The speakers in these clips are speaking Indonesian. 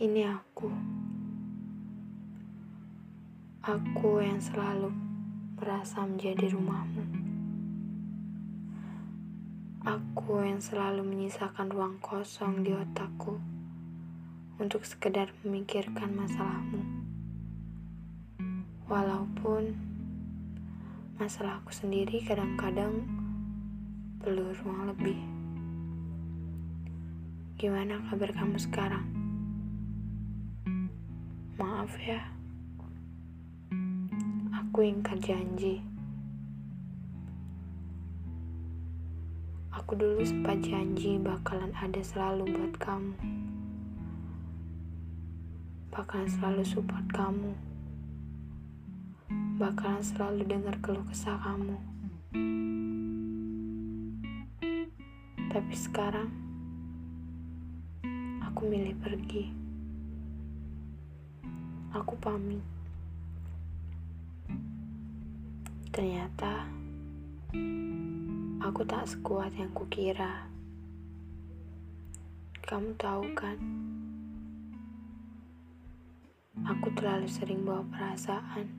ini aku. Aku yang selalu merasa menjadi rumahmu. Aku yang selalu menyisakan ruang kosong di otakku untuk sekedar memikirkan masalahmu. Walaupun masalahku sendiri kadang-kadang perlu ruang lebih. Gimana kabar kamu sekarang? Maaf ya. Aku ingkar janji. Aku dulu sempat janji bakalan ada selalu buat kamu. Bakalan selalu support kamu. Bakalan selalu dengar keluh kesah kamu. Tapi sekarang aku milih pergi. Aku pamit. Ternyata aku tak sekuat yang kukira. Kamu tahu kan? Aku terlalu sering bawa perasaan.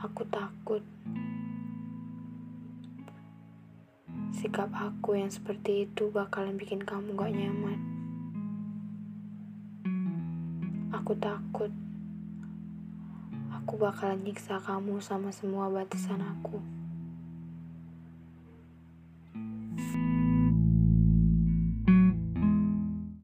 Aku takut sikap aku yang seperti itu bakalan bikin kamu gak nyaman. Aku takut. Aku bakalan nyiksa kamu sama semua batasan aku.